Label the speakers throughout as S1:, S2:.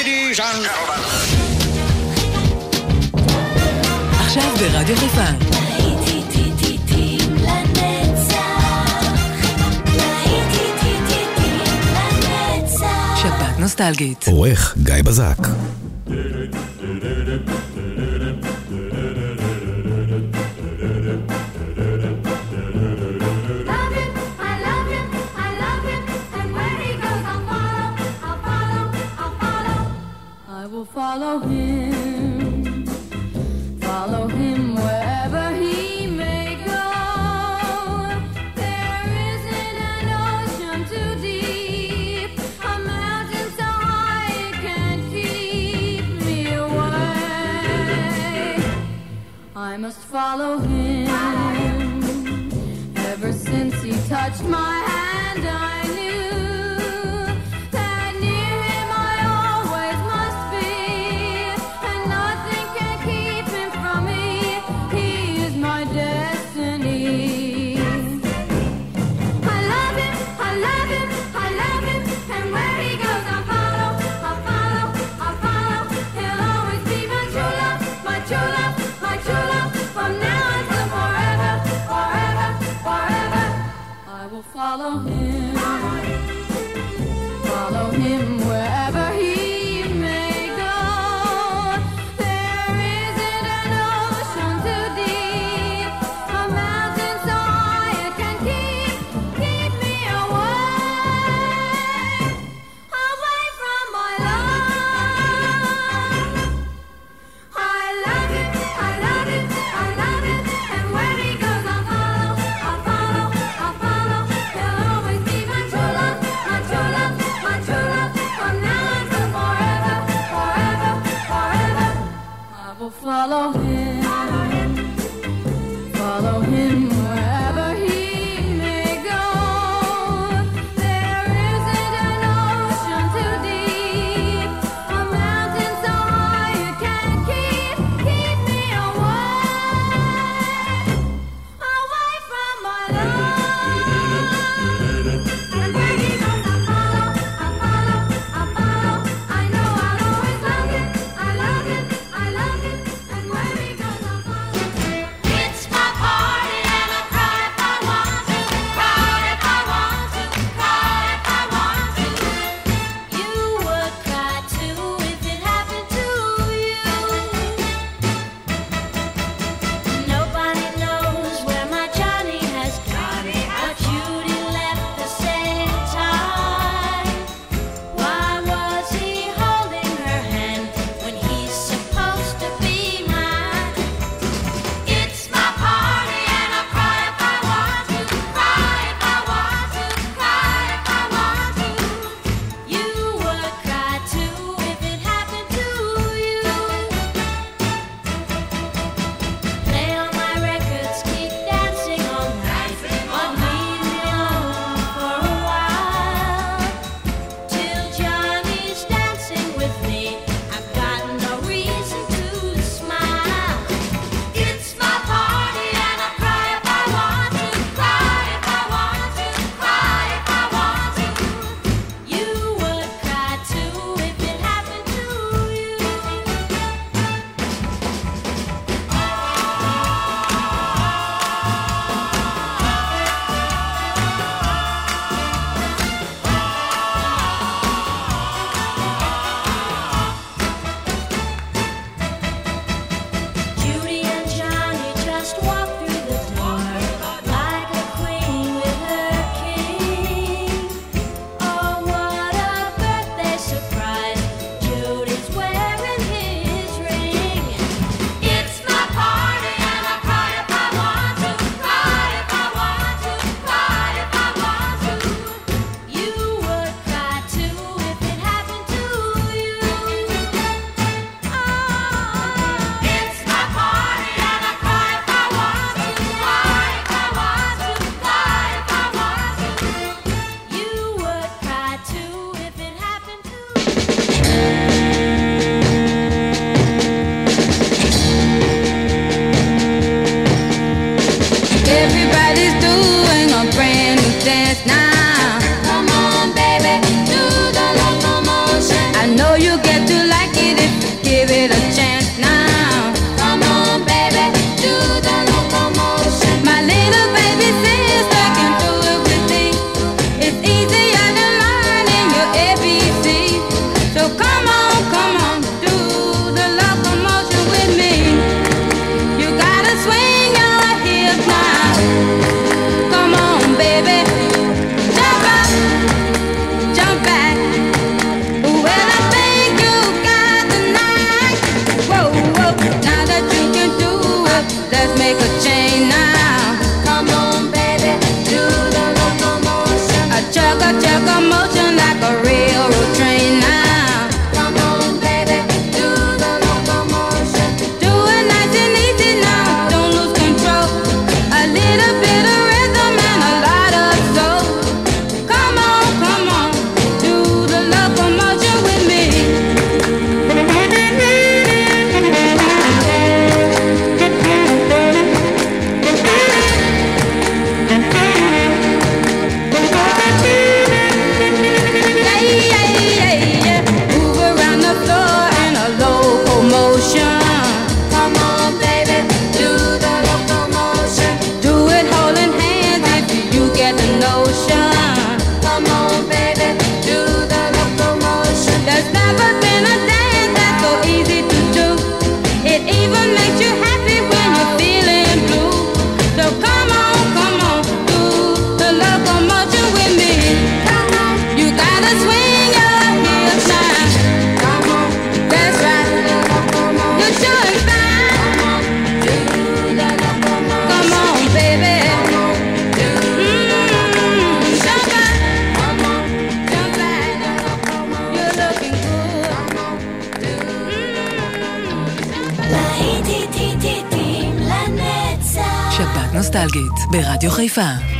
S1: ladies and
S2: עכשיו ברדיו חיפה. שפעת נוסטלגית.
S3: עורך גיא בזק
S4: follow him ever since he touched my hand.
S2: שבת נוסטלגית, ברדיו חיפה.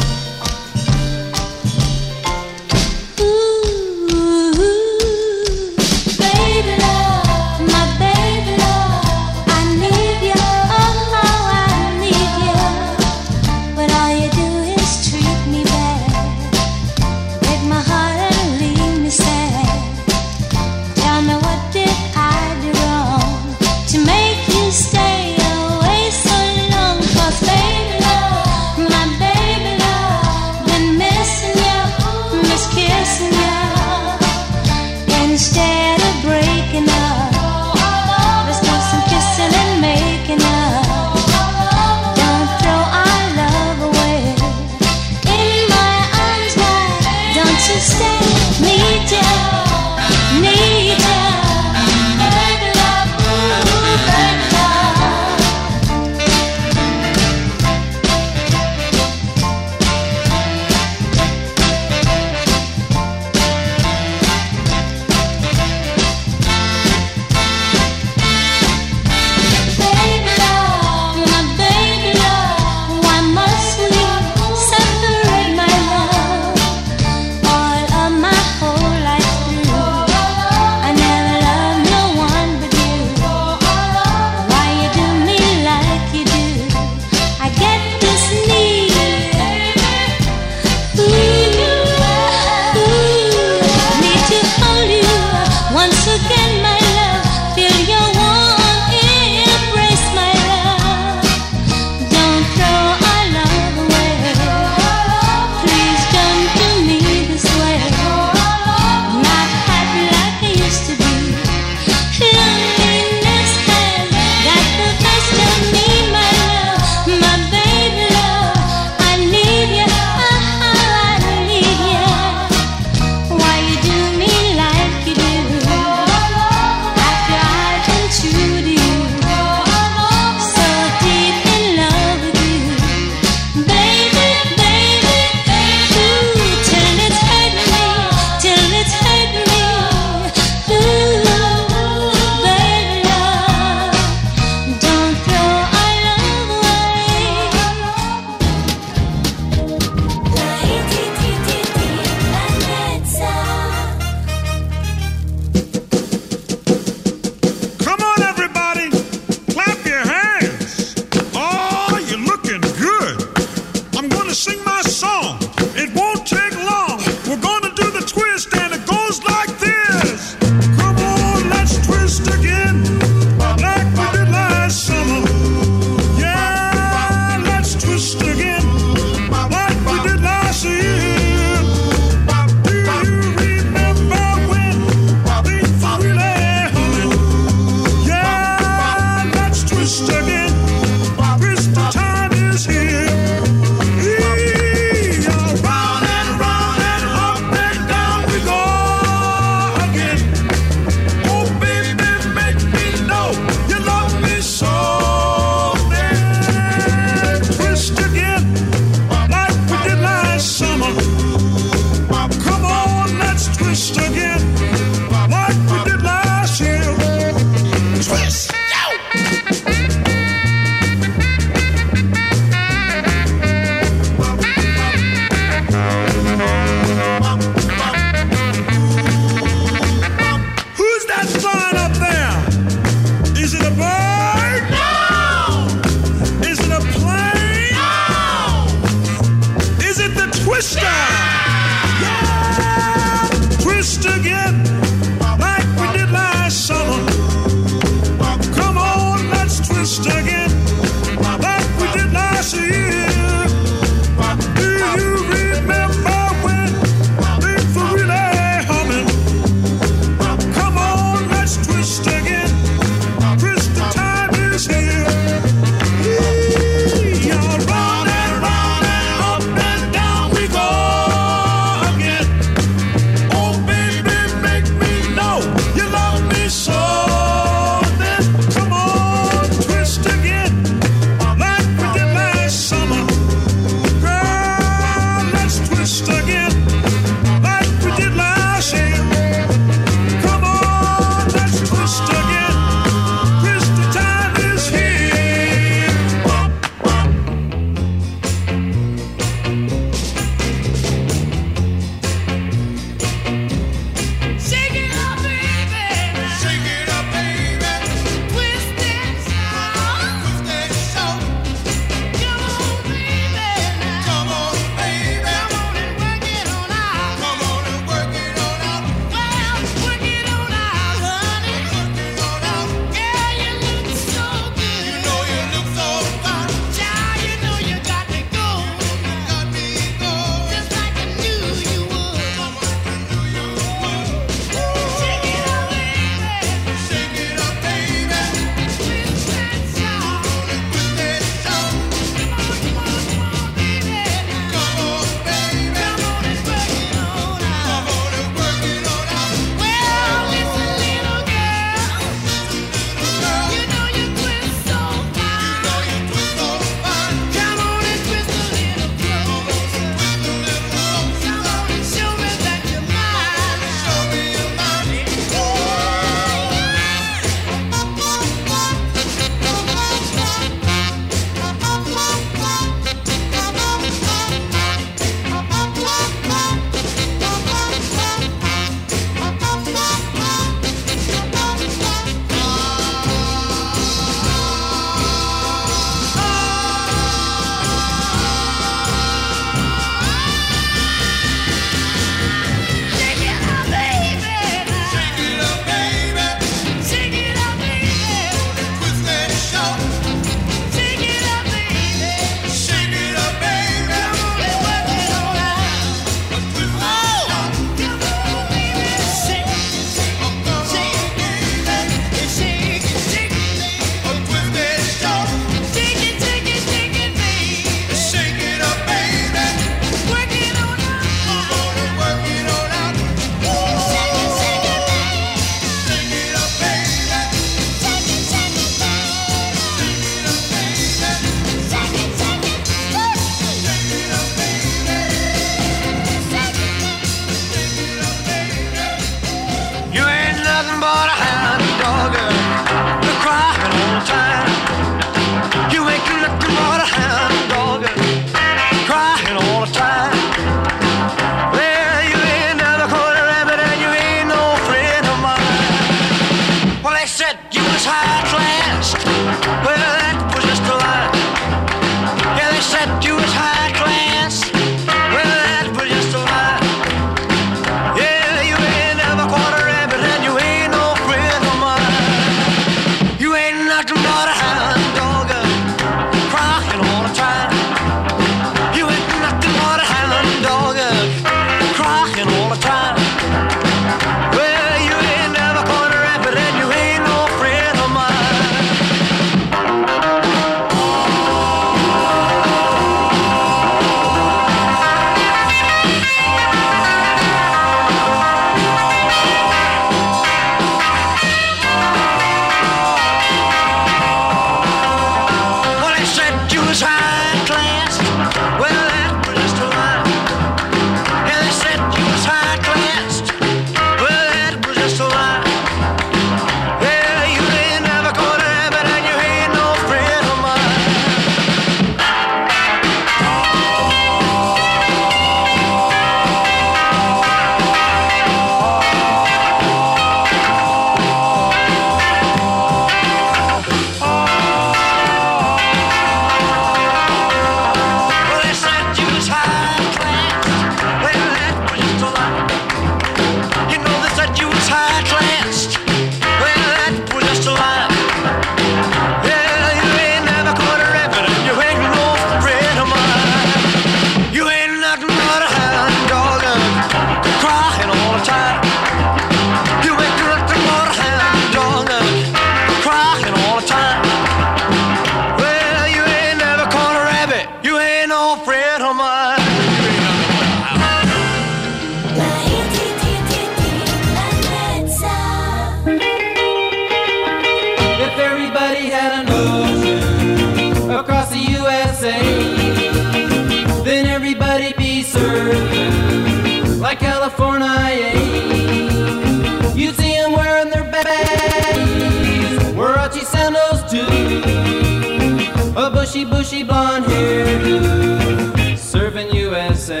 S3: bushy, bushy blonde hair. serving USA.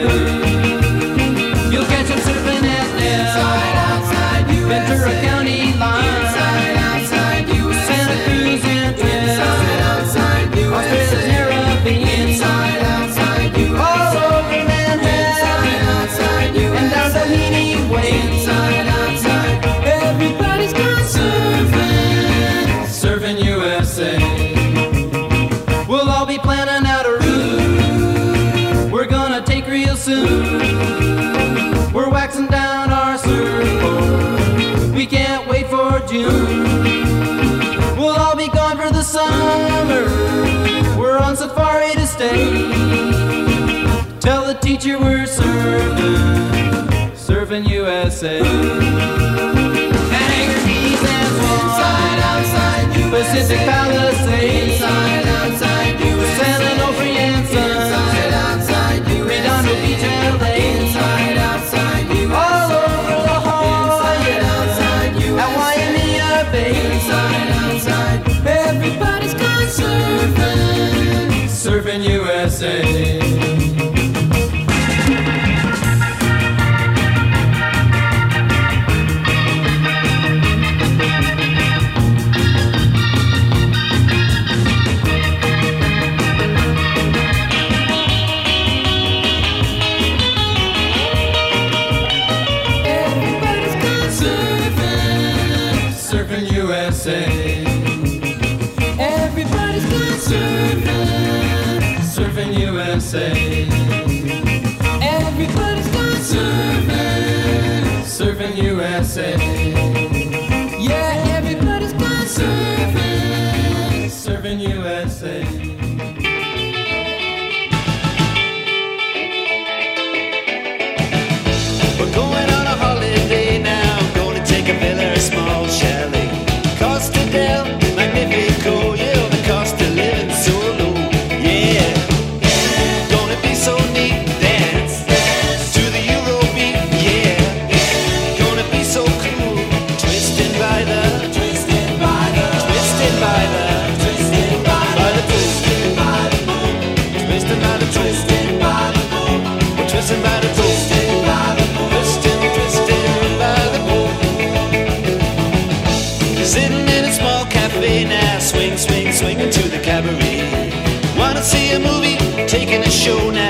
S3: You'll catch him surfing at Inside, outside, USA. Ventura, We'll all be gone for the summer. We're on safari to stay. Tell the teacher we're serving, serving USA. USA. Yeah, everybody's gone surfing, surfing USA.
S5: passione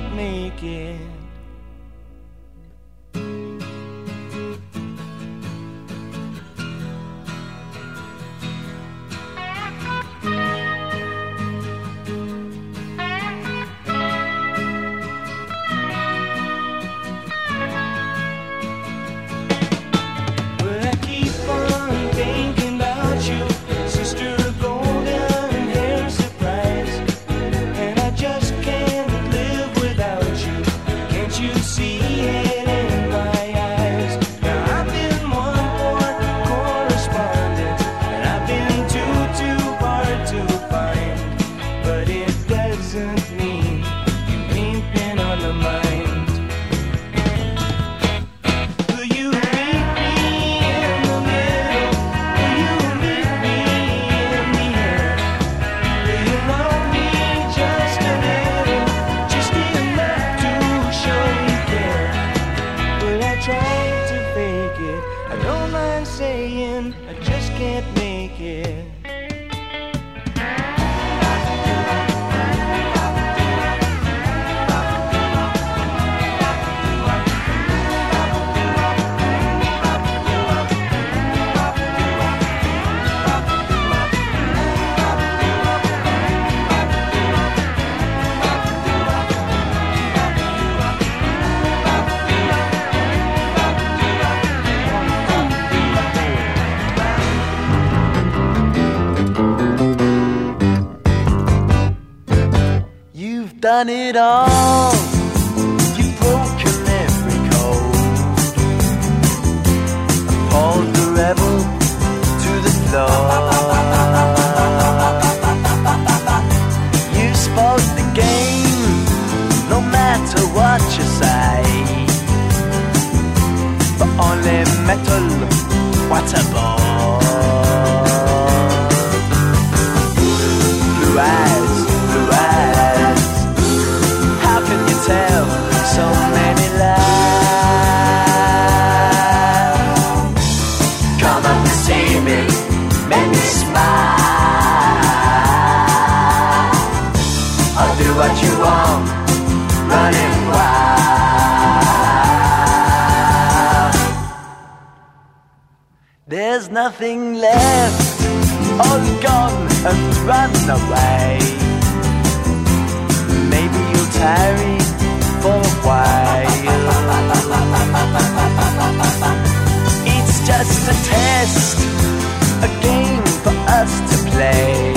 S5: can't make it.
S6: You've done it all. You've broken every code. Appalled the rebel to the floor. You spoke the game, no matter what you say. But only metal, what a ball. nothing left, all gone and run away. Maybe you'll tarry for a while. It's just a test, a game for us to play.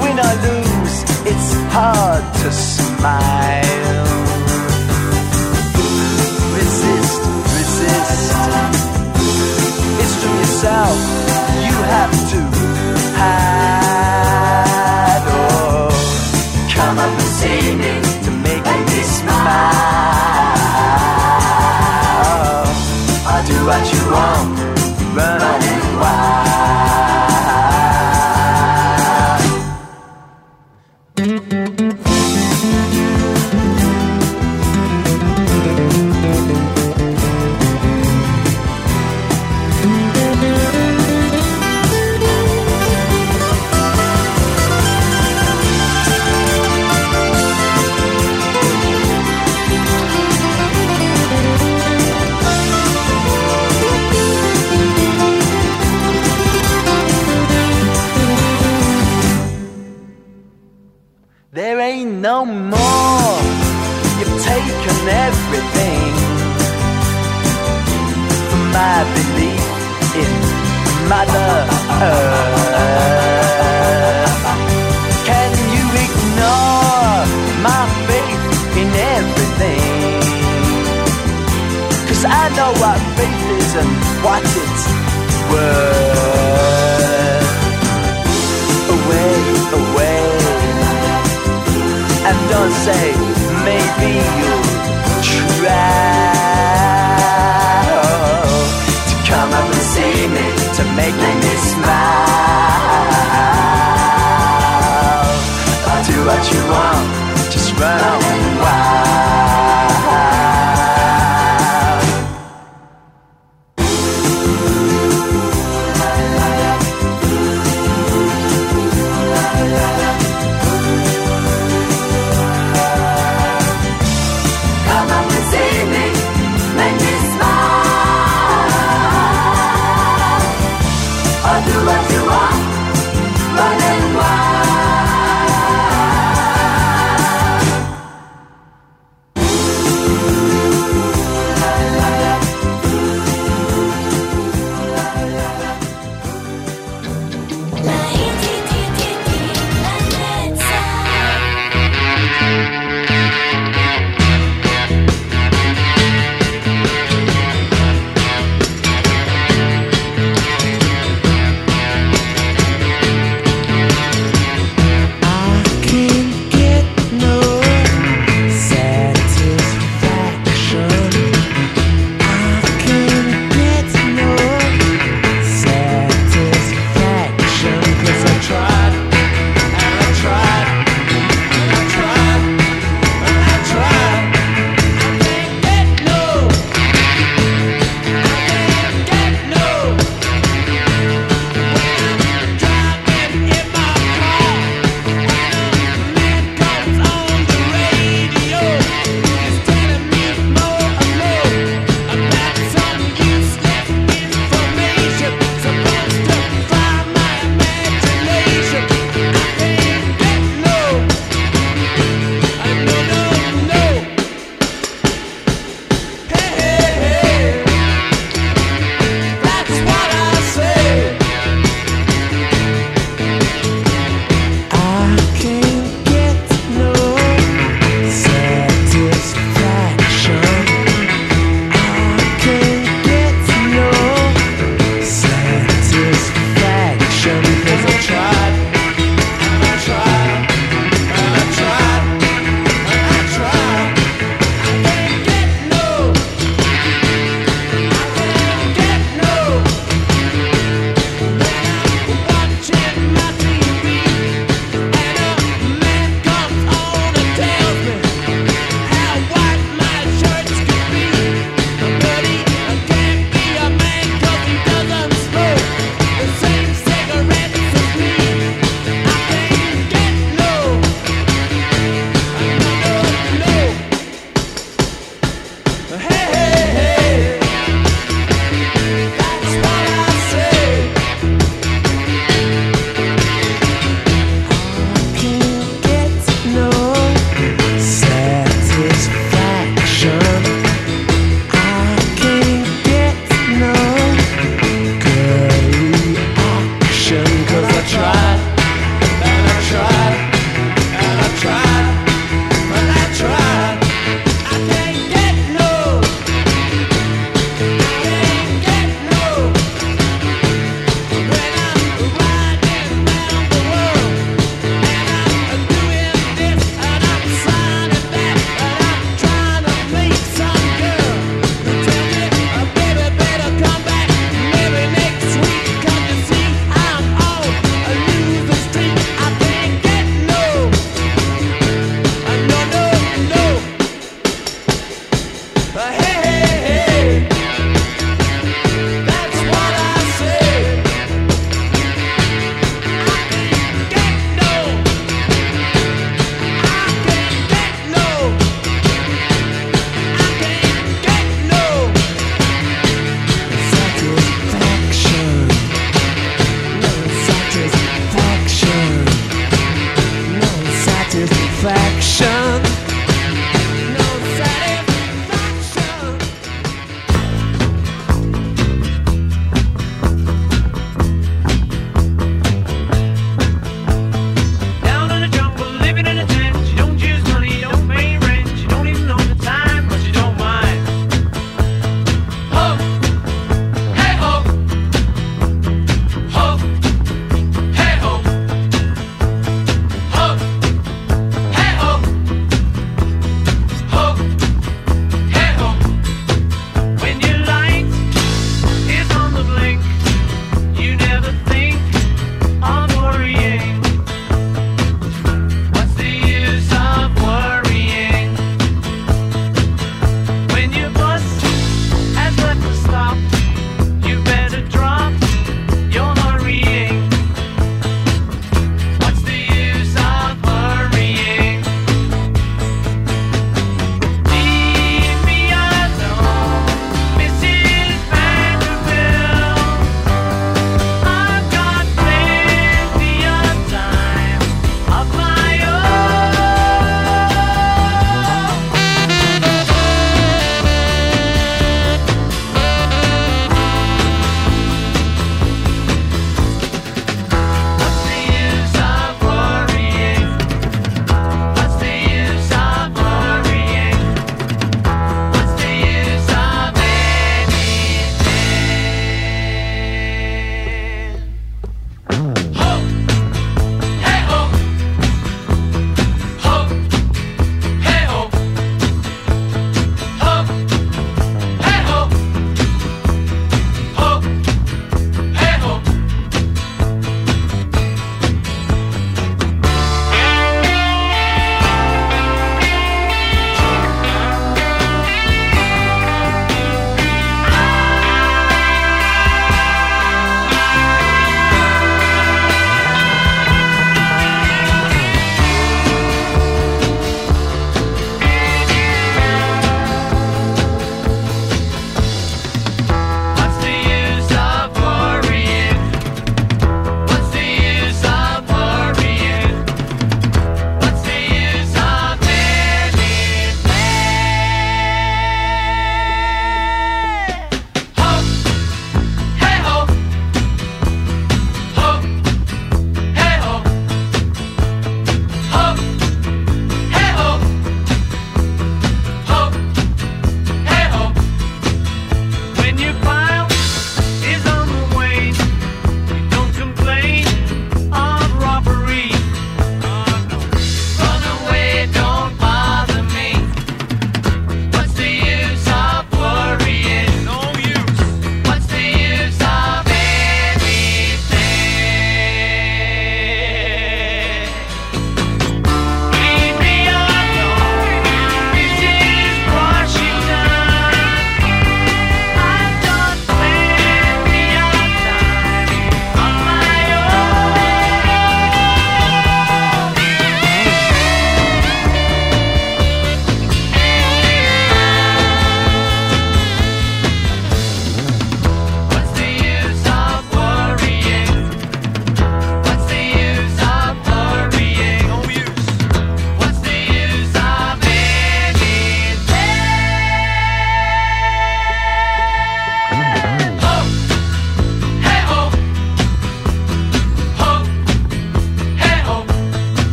S6: Win or lose, it's hard to smile. Resist, resist yourself. You have to hide. Oh, come up and see me to make
S7: and me smile.
S6: Oh, I'll do what you want.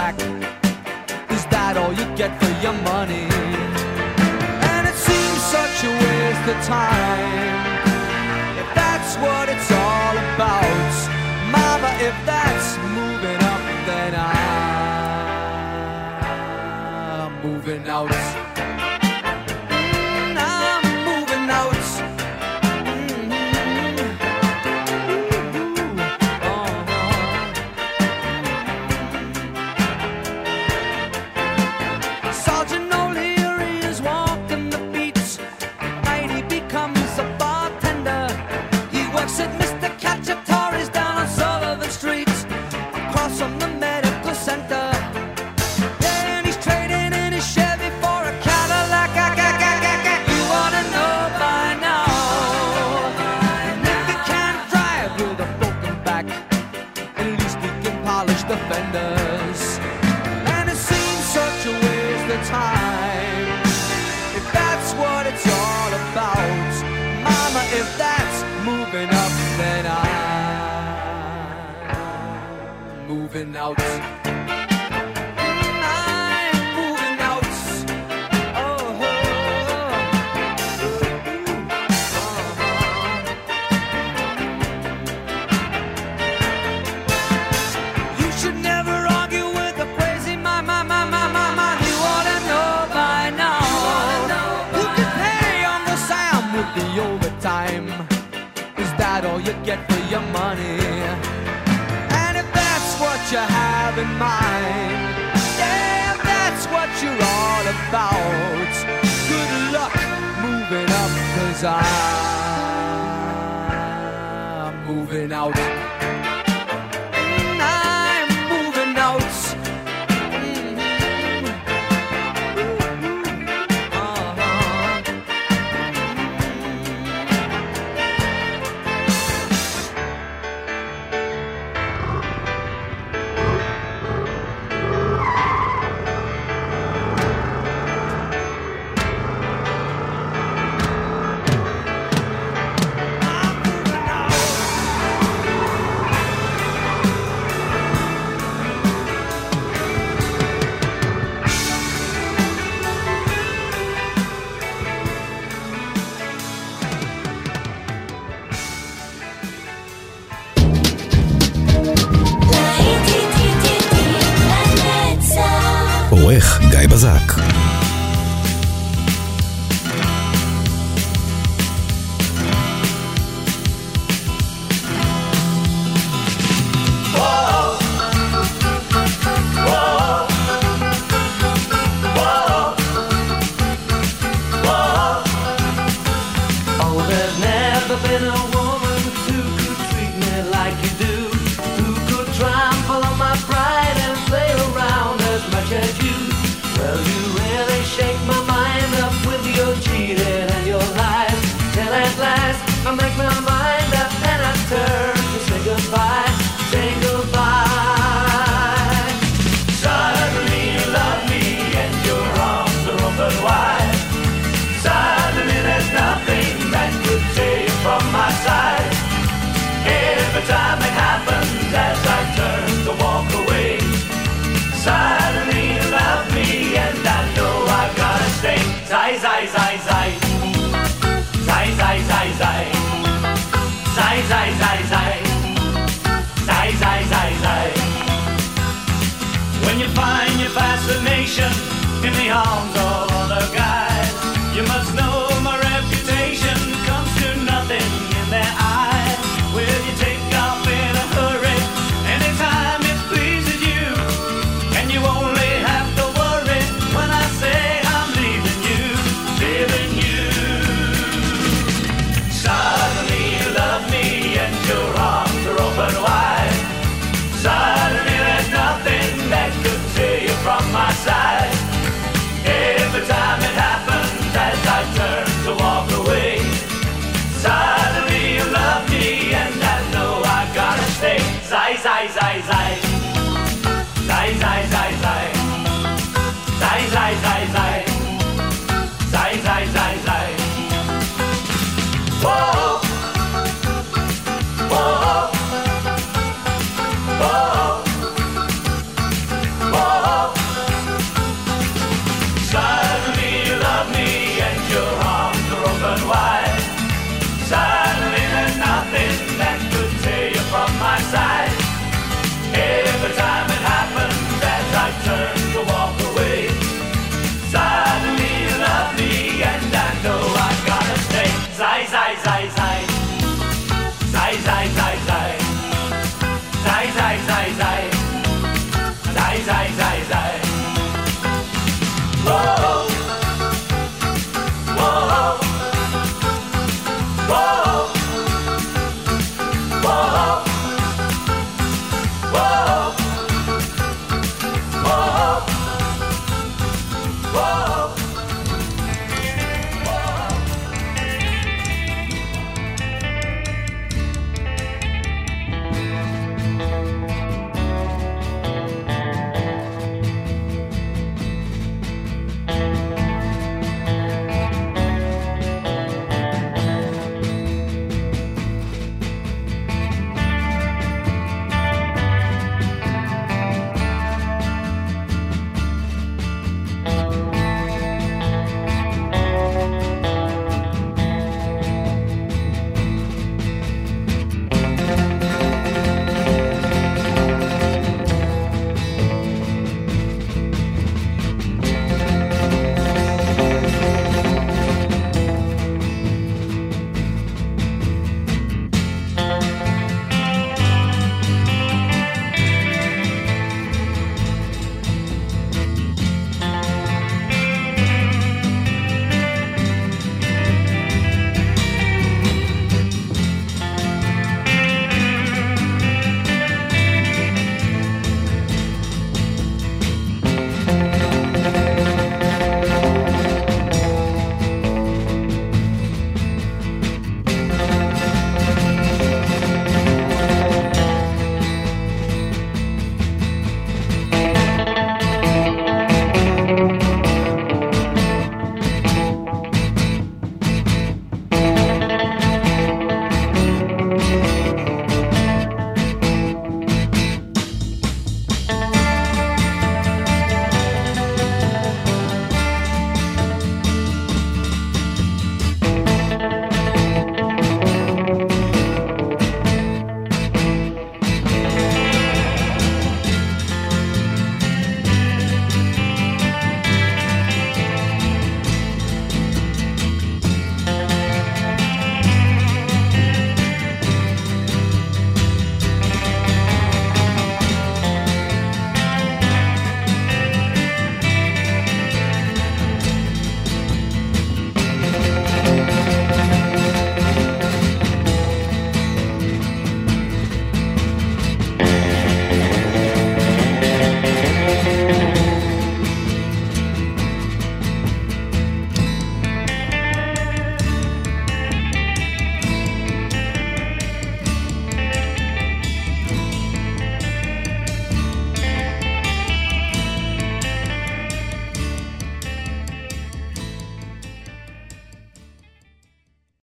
S8: sack. Is that all you get for your money? And it seems such a waste of time. If that's what it's all about, Mama, if that's money. And if that's what you have in mind.
S5: in the arms of